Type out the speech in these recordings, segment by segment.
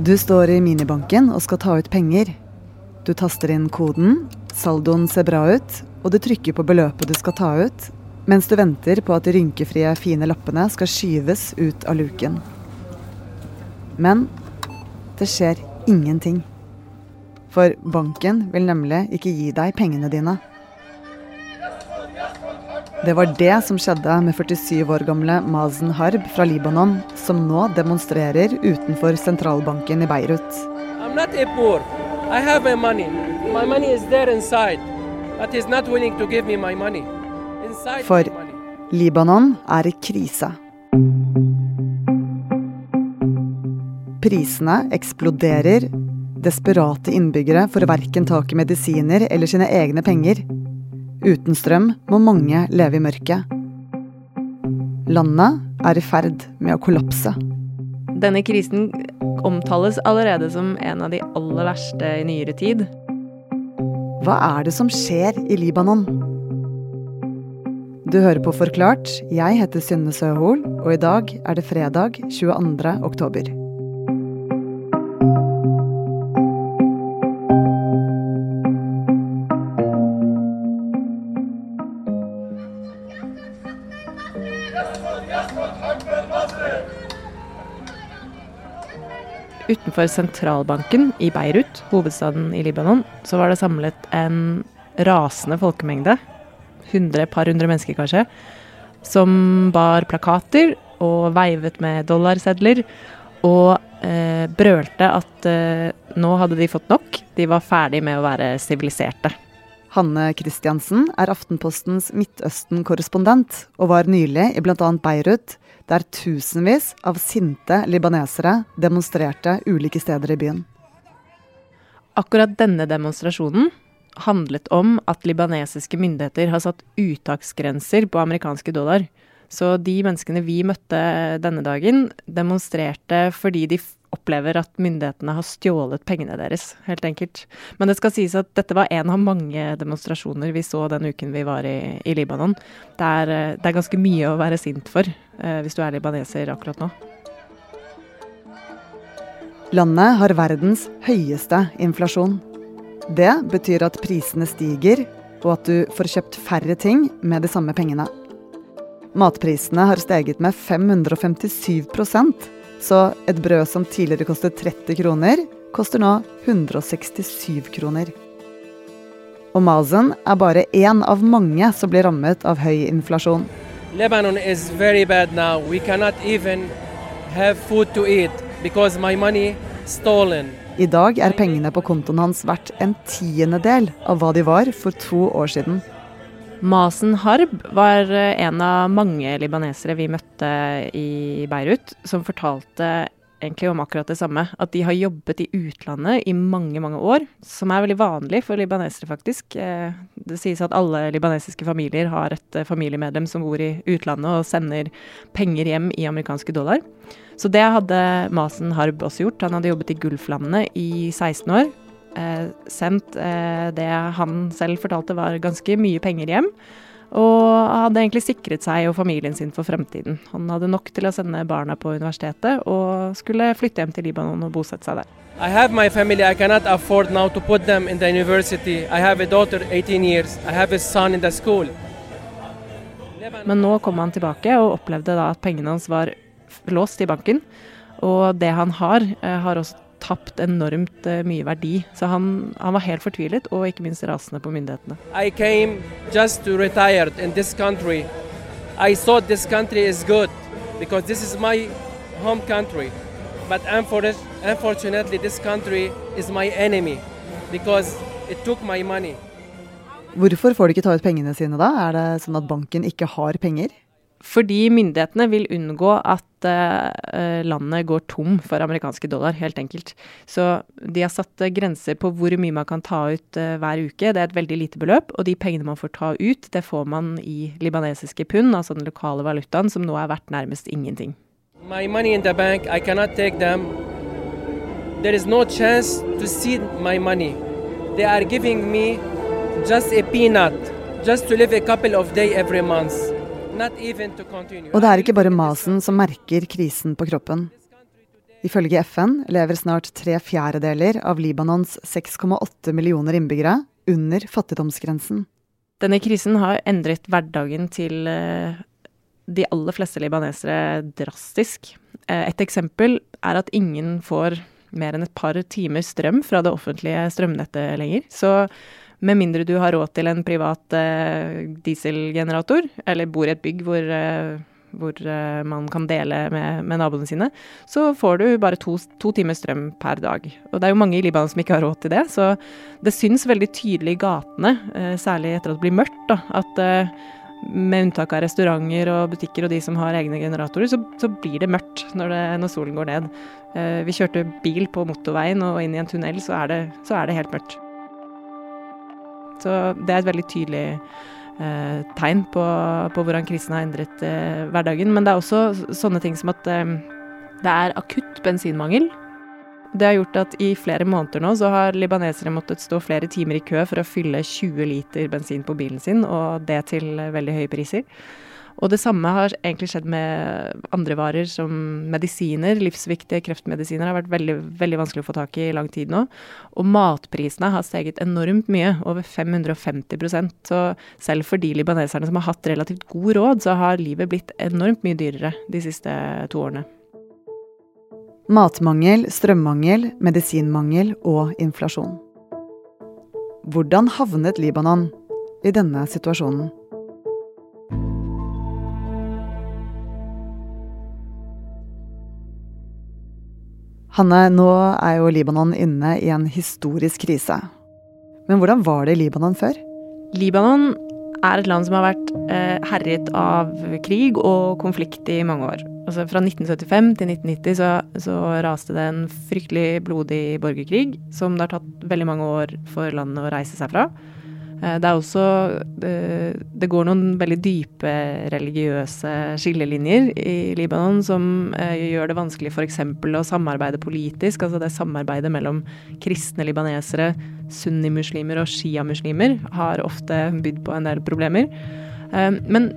Du står i minibanken og skal ta ut penger. Du taster inn koden, saldoen ser bra ut, og du trykker på beløpet du skal ta ut, mens du venter på at de rynkefrie, fine lappene skal skyves ut av luken. Men det skjer ingenting. For banken vil nemlig ikke gi deg pengene dine. Det var det som skjedde med 47 år gamle Mazen Harb fra Libanon, som nå demonstrerer utenfor sentralbanken i Beirut. My money. My money For. Libanon er i krise. Prisene eksploderer. Desperate innbyggere får verken tak i medisiner eller sine egne penger. Uten strøm må mange leve i mørket. Landet er i ferd med å kollapse. Denne krisen omtales allerede som en av de aller verste i nyere tid. Hva er det som skjer i Libanon? Du hører på Forklart. Jeg heter Synne Søhol, og i dag er det fredag 22. oktober. Utenfor sentralbanken i Beirut, hovedstaden i Libanon, så var det samlet en rasende folkemengde, hundre, par hundre mennesker kanskje, som bar plakater og veivet med dollarsedler og eh, brølte at eh, nå hadde de fått nok, de var ferdig med å være siviliserte. Hanne Christiansen er Aftenpostens Midtøsten-korrespondent, og var nylig i bl.a. Beirut, der tusenvis av sinte libanesere demonstrerte ulike steder i byen. Akkurat denne demonstrasjonen handlet om at libanesiske myndigheter har satt uttaksgrenser på amerikanske dollar. Så de menneskene vi møtte denne dagen, demonstrerte fordi de opplever at myndighetene har stjålet pengene deres, helt enkelt. Men det skal sies at dette var en av mange demonstrasjoner vi så den uken vi var i, i Libanon. Det er, eh, det er ganske mye å være sint for eh, hvis du er libaneser akkurat nå. Landet har verdens høyeste inflasjon. Det betyr at prisene stiger, og at du får kjøpt færre ting med de samme pengene. Matprisene har steget med 557 så et brød som tidligere kostet 30 kroner, koster nå 167 kroner. Og Mazen er bare én av mange som blir rammet av høy inflasjon. Lebanon is very bad now. We cannot even have food to eat because my money stolen. I dag er pengene på kontoen hans verdt en tiendedel av hva de var for to år siden. Masen Harb var eh, en av mange libanesere vi møtte i Beirut, som fortalte egentlig om akkurat det samme. At de har jobbet i utlandet i mange, mange år. Som er veldig vanlig for libanesere, faktisk. Eh, Det sies at alle libanesiske familier har et eh, familiemedlem som bor i utlandet og sender penger hjem i amerikanske dollar. Så det hadde Masen Harb også gjort. Han hadde jobbet i Gulflandene i 16 år. Eh, sendt eh, det han selv fortalte var ganske mye penger hjem. Og hadde egentlig sikret seg og familien sin for fremtiden. Han hadde nok til å sende barna på universitetet, og skulle flytte hjem til Libanon og bosette seg der. I have my family. I cannot afford now to put them in the university. I have a daughter, 18 years. I have a son in the school. Men nå kom han tilbake og opplevde da at pengene hans var låst i banken. Og det han har, eh, har også tapt enormt eh, mye verdi. Så han, han var helt fortvilet, og ikke minst rasende på myndighetene. I came just to retire in this country. I thought this country is good because this is my home country. But unfortunately, this country is my enemy because it took my money. Hvorfor får de ikke ta ut pengene sine da? Er det sånn at banken ikke har penger? Fordi myndighetene vil unngå at eh, landet går tom for amerikanske dollar, helt enkelt. Så de har satt eh, grenser på hvor mye man kan ta ut eh, hver uke. Det er et veldig lite beløp, og de pengene man får ta ut, det får man i libanesiske pund, altså den lokale valutaen, som nå er verdt nærmest ingenting. My money in the bank, I cannot take them. There is no chance to see my money. They are giving me just a peanut, just to live a couple of days every month, Og det er ikke bare Masen som merker krisen på kroppen. Ifølge FN lever snart tre fjerdedeler av Libanons 6,8 millioner innbyggere under fattigdomsgrensen. Denne krisen har endret hverdagen til eh, de aller fleste libanesere drastisk. Eh, et eksempel er at ingen får mer enn et par timer strøm fra det offentlige strømnettet lenger. Så med mindre du har råd til en privat eh, dieselgenerator, eller bor i et bygg hvor, eh, hvor eh, man kan dele med, med, naboene sine, så får du bare to, to timer strøm per dag. Og det er jo mange i Libanon som ikke har råd til det, så det syns veldig tydelig i gatene, eh, særlig etter at det blir mørkt, da, at eh, med unntak av restauranter og butikker og de som har egne generatorer, så, så blir det mørkt når, det, når solen går ned. Eh, vi kjørte bil på motorveien og inn i en tunnel, så er det, så er det helt mørkt. Så det er et veldig tydelig eh, tegn på, på, hvordan krisen har endret eh, hverdagen. Men det er også sånne ting som at eh, det er akutt bensinmangel. Det har gjort at i flere måneder nå så har libanesere måttet stå flere timer i kø for å fylle 20 liter bensin på bilen sin, og det til veldig høye priser. Og det samme har egentlig skjedd med andre varer som medisiner. Livsviktige kreftmedisiner har vært veldig, veldig vanskelig å få tak i i lang tid nå. Og matprisene har steget enormt mye, over 550% Så selv for de libaneserne som har hatt relativt god råd, så har livet blitt enormt mye dyrere de siste to årene. Matmangel, strømmangel, medisinmangel og inflasjon. Hvordan havnet Libanon i denne situasjonen? Hanne, nå er jo Libanon inne i en historisk krise. Men hvordan var det i Libanon før? Libanon er et land som har vært eh, herjet av krig og konflikt i mange år. Altså Fra 1975 til 1990 så, så, raste det en fryktelig blodig borgerkrig som det har tatt veldig mange år for landet å reise seg fra. Eh, det er også eh, Det går noen veldig dype religiøse skillelinjer i Libanon som eh, gjør det vanskelig f.eks. å samarbeide politisk. Altså det samarbeidet mellom kristne libanesere, sunnimuslimer og sjiamuslimer har ofte bydd på en del problemer. Men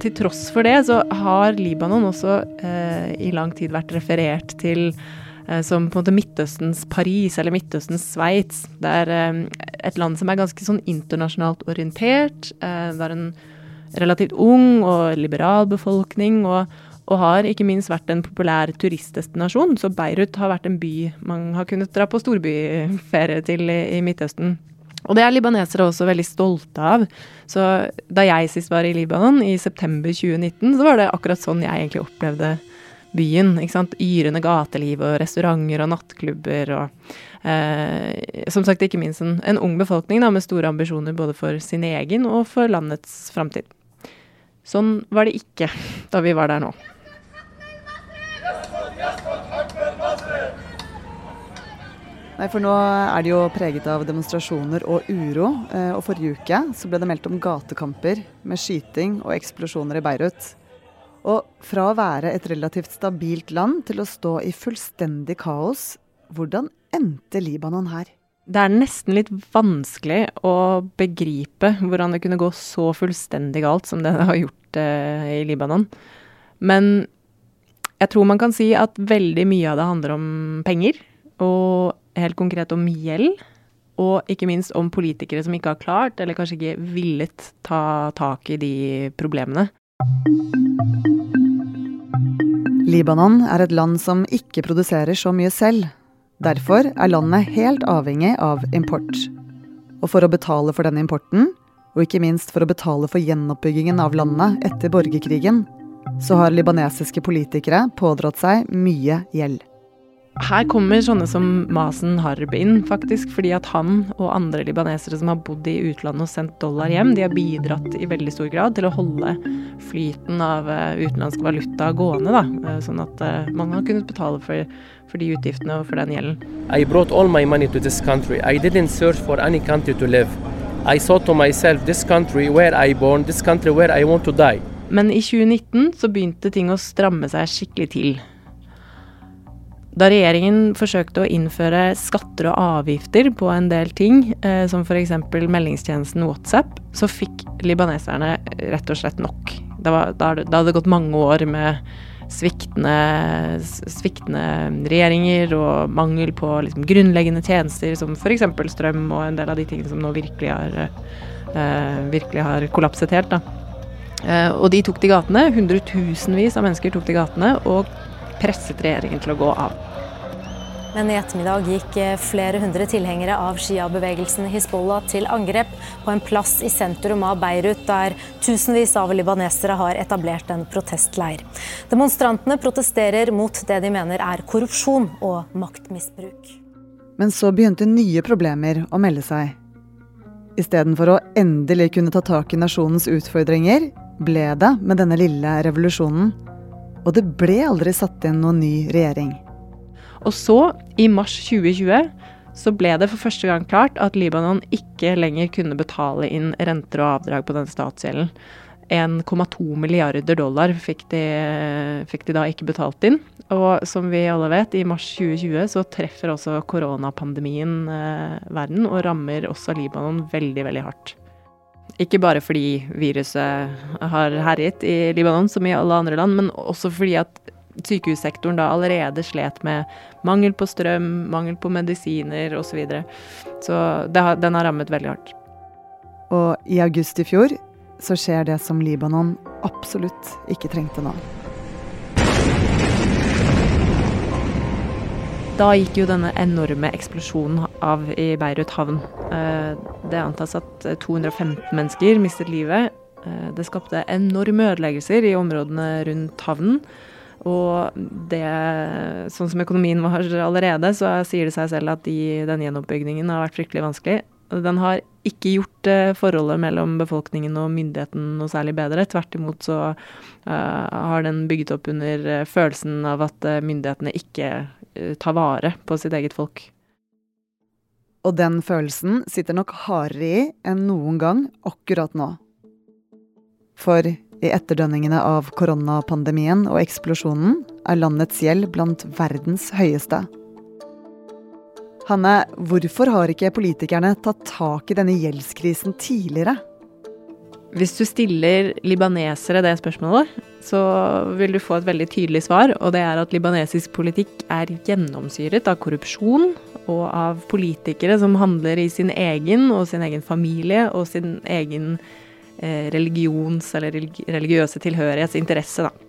til tross for det så har Libanon også i lang tid vært referert til som på en måte Midtøstens Paris eller Midtøstens Sveits. Det er eh, et land som er ganske sånn internasjonalt orientert. Eh, det er en relativt ung og liberal befolkning. og, og har ikke minst vært en populær turistdestinasjon. Så Beirut har vært en by man har kunnet dra på storbyferie til i Midtøsten. Og det er libanesere også veldig stolte av. Så da jeg sist var i Libanon, i september 2019, så var det akkurat sånn jeg egentlig opplevde byen. ikke sant? Yrende gateliv og restauranter og nattklubber og eh, Som sagt, ikke minst en, en ung befolkning da, med store ambisjoner både for sin egen og for landets framtid. Sånn var det ikke da vi var der nå. Nei, for nå er det jo preget av demonstrasjoner og uro. Eh, og forrige uke så ble det meldt om gatekamper med skyting og eksplosjoner i Beirut. Og fra å være et relativt stabilt land til å stå i fullstendig kaos, hvordan endte Libanon her? Det er nesten litt vanskelig å begripe hvordan det kunne gå så fullstendig galt som det har gjort eh, i Libanon. Men jeg tror man kan si at veldig mye av det handler om penger, og helt konkret om gjeld. Og ikke minst om politikere som ikke har klart, eller kanskje ikke villet, ta tak i de problemene. Libanon er et land som ikke produserer så mye selv. Derfor er landet helt avhengig av import. Og for å betale for denne importen, og ikke minst for å betale for gjenoppbyggingen av landet etter borgerkrigen, så har libanesiske politikere pådratt seg mye gjeld. Her kommer sånne som Masen Harb inn, faktisk. Fordi at han og andre libanesere som har bodd i utlandet og sendt dollar hjem, de har bidratt i veldig stor grad til å holde flyten av eh, utenlandsk valuta gående. da, eh, Sånn at eh, man har kunnet betale for, for de utgiftene og for den gjelden. I brought all my money to this country. I didn't search for any country to live. I thought to myself, this country where I born, this country where I want to die. Men i 2019 så begynte ting å stramme seg skikkelig til. Da regjeringen forsøkte å innføre skatter og avgifter på en del ting, eh, som f.eks. meldingstjenesten WhatsApp, så fikk libaneserne rett og slett nok. Det, var, det hadde gått mange år med sviktende, sviktende regjeringer og mangel på liksom, grunnleggende tjenester som f.eks. strøm og en del av de tingene som nå virkelig har, uh, virkelig har kollapset helt. da. Uh, og de tok til gatene. Hundretusenvis av mennesker tok til gatene og presset regjeringen til å gå av. Men i ettermiddag gikk eh, flere hundre tilhengere av Shia-bevegelsen Hizbollah til angrep på en plass i sentrum av Beirut, der tusenvis av libanesere har etablert en protestleir. Demonstrantene protesterer mot det de mener er korrupsjon og maktmisbruk. Men så begynte nye problemer å melde seg. Istedenfor å endelig kunne ta tak i nasjonens utfordringer, ble det med denne lille revolusjonen. Og det ble aldri satt inn noen ny regjering. Og så, i mars 2020, så ble det for første gang klart at Libanon ikke lenger kunne betale inn renter og avdrag på den statsgjelden. 1,2 milliarder dollar fikk de, fikk de, da ikke betalt inn. Og som vi alle vet, i mars 2020 så treffer også koronapandemien eh, verden og rammer også Libanon veldig, veldig hardt. Ikke bare fordi viruset har herjet i Libanon som i alle andre land, men også fordi at sykehussektoren da allerede slet med mangel på strøm, mangel på medisiner osv. Så, videre. så har, den har rammet veldig hardt. Og i august i fjor så skjer det som Libanon absolutt ikke trengte nå. Da gikk jo denne enorme eksplosjonen av i Beirut havn. Eh, det antas at 215 mennesker mistet livet. Eh, det skapte enorme ødeleggelser i områdene rundt havnen. Og det, sånn som økonomien var allerede, så sier det seg selv at de, den gjenoppbyggingen har vært fryktelig vanskelig. Den har ikke gjort uh, forholdet mellom befolkningen og myndigheten noe særlig bedre. Tvert imot så uh, har den bygget opp under uh, følelsen av at myndighetene ikke tar vare på sitt eget folk. Og den følelsen sitter nok hardere i enn noen gang akkurat nå. For i etterdønningene av koronapandemien og eksplosjonen er landets gjeld blant verdens høyeste. Hanne, hvorfor har ikke politikerne tatt tak i denne gjeldskrisen tidligere? Hvis du stiller libanesere det spørsmålet, så vil du få et veldig tydelig svar. Og det er at libanesisk politikk er gjennomsyret av korrupsjon og av politikere som handler i sin egen og sin egen familie og sin egen religions- eller religiøse tilhørighetsinteresse, da.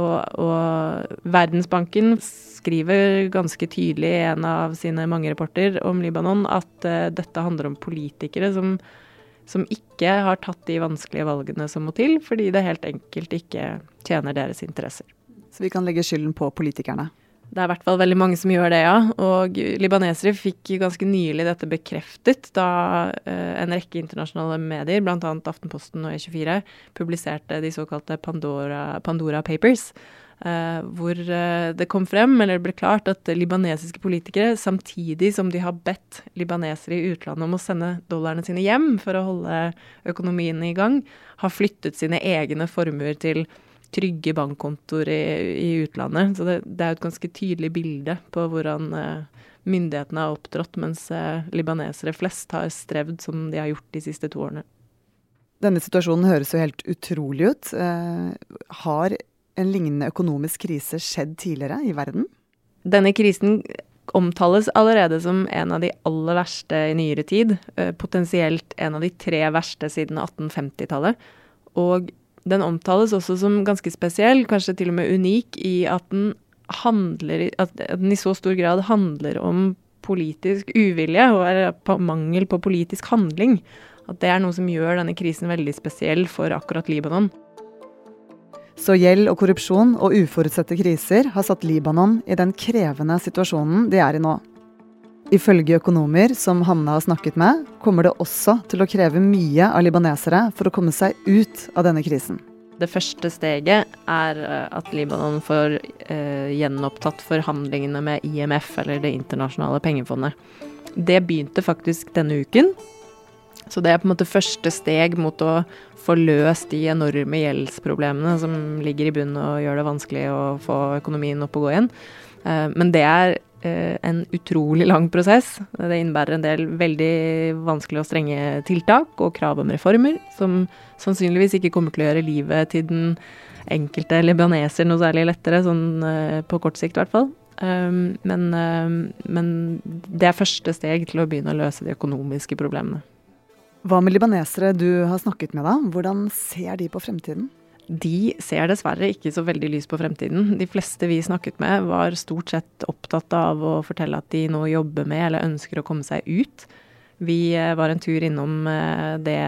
Og, og, Verdensbanken skriver ganske tydelig i en av sine mange rapporter om Libanon at uh, dette handler om politikere som, som, ikke har tatt de vanskelige valgene som må til, fordi det helt enkelt ikke tjener deres interesser. Så vi kan legge skylden på politikerne? Det er i hvert fall veldig mange som gjør det, ja. Og libanesere fikk ganske nylig dette bekreftet da eh, en rekke internasjonale medier, bl.a. Aftenposten og E24, publiserte de såkalte Pandora, Pandora Papers. Uh, hvor uh, det kom frem, eller det ble klart, at libanesiske politikere, samtidig som de har bedt libanesere i utlandet om å sende dollarene sine hjem for å holde økonomien i gang, har flyttet sine egne formuer til trygge bankkontoer i, i, utlandet. Så det, det, er et ganske tydelig bilde på hvordan eh, myndighetene har opptrådt, mens eh, libanesere flest har strevd som de har gjort de siste to årene. Denne situasjonen høres jo helt utrolig ut. Eh, har en lignende økonomisk krise skjedd tidligere i verden? Denne krisen omtales allerede som en av de aller verste i nyere tid. Potensielt en av de tre verste siden 1850-tallet. Og den omtales også som ganske spesiell, kanskje til og med unik, i at den, handler, at den i så stor grad handler om politisk uvilje og mangel på politisk handling. At det er noe som gjør denne krisen veldig spesiell for akkurat Libanon. Så gjeld og korrupsjon og uforutsette kriser har satt Libanon i den krevende situasjonen de er i nå. Ifølge økonomer som Hanna har snakket med, kommer det også til å kreve mye av libanesere for å komme seg ut av denne krisen. Det første steget er eh, at Libanon får eh, gjenopptatt forhandlingene med IMF, eller Det internasjonale pengefondet. Det begynte faktisk denne uken. Så det er på en måte første steg mot å få løst de enorme gjeldsproblemene som ligger i bunnen og gjør det vanskelig å få økonomien opp og gå igjen. Eh, men det er en utrolig lang prosess. Det innebærer en del veldig vanskelige og strenge tiltak og krav om reformer, som sannsynligvis ikke kommer til å gjøre livet til den enkelte libaneser noe særlig lettere, sånn uh, på kort sikt i hvert fall. Um, men, um, men det er første steg til å begynne å løse de økonomiske problemene. Hva med libanesere du har snakket med, da? Hvordan ser de på fremtiden? De ser dessverre ikke så veldig lys på fremtiden. De fleste vi snakket med, var stort sett opptatt av å fortelle at de nå jobber med eller ønsker å komme seg ut. Vi eh, var en tur innom eh, det,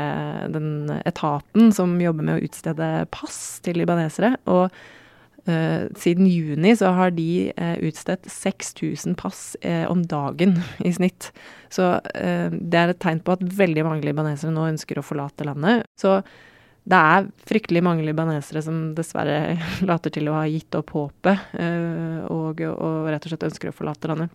den etaten som jobber med å utstede pass til libanesere. Og uh, siden juni så har de uh, utstedt 6000 pass uh, om dagen i snitt. Så det er et tegn på at veldig mange libanesere nå ønsker å forlate landet. Så det er fryktelig mange libanesere som dessverre later til å ha gitt opp håpet, og, og rett og slett ønsker å forlate landet.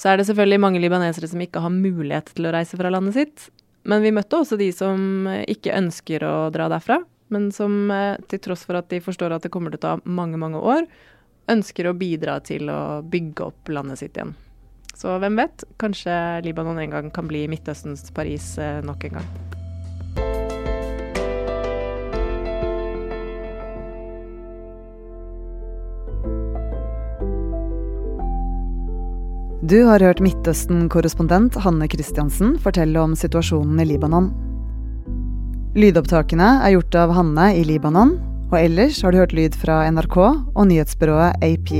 Så er det selvfølgelig mange libanesere som ikke har mulighet til å reise fra landet sitt. Men vi møtte også de som ikke ønsker å dra derfra, men som eh, til tross for at de forstår at det kommer til å ta mange, mange år, ønsker å bidra til å bygge opp landet sitt igjen. Så hvem vet, kanskje Libanon en gang kan bli Midtøstens Paris eh, nok en gang. Du har hørt Midtøsten-korrespondent Hanne Christiansen fortelle om situasjonen i Libanon. Lydopptakene er gjort av Hanne i Libanon, og ellers har du hørt lyd fra NRK og nyhetsbyrået AP.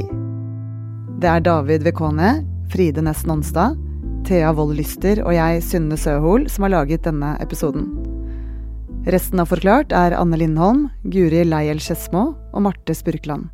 Det er David Vekone, Fride Næss Nonstad, Thea Wold Lyster og jeg, Synne Søhol, som har laget denne episoden. Resten av Forklart er Anne Lindholm, Guri Leiel Skedsmo og Marte Spurkland.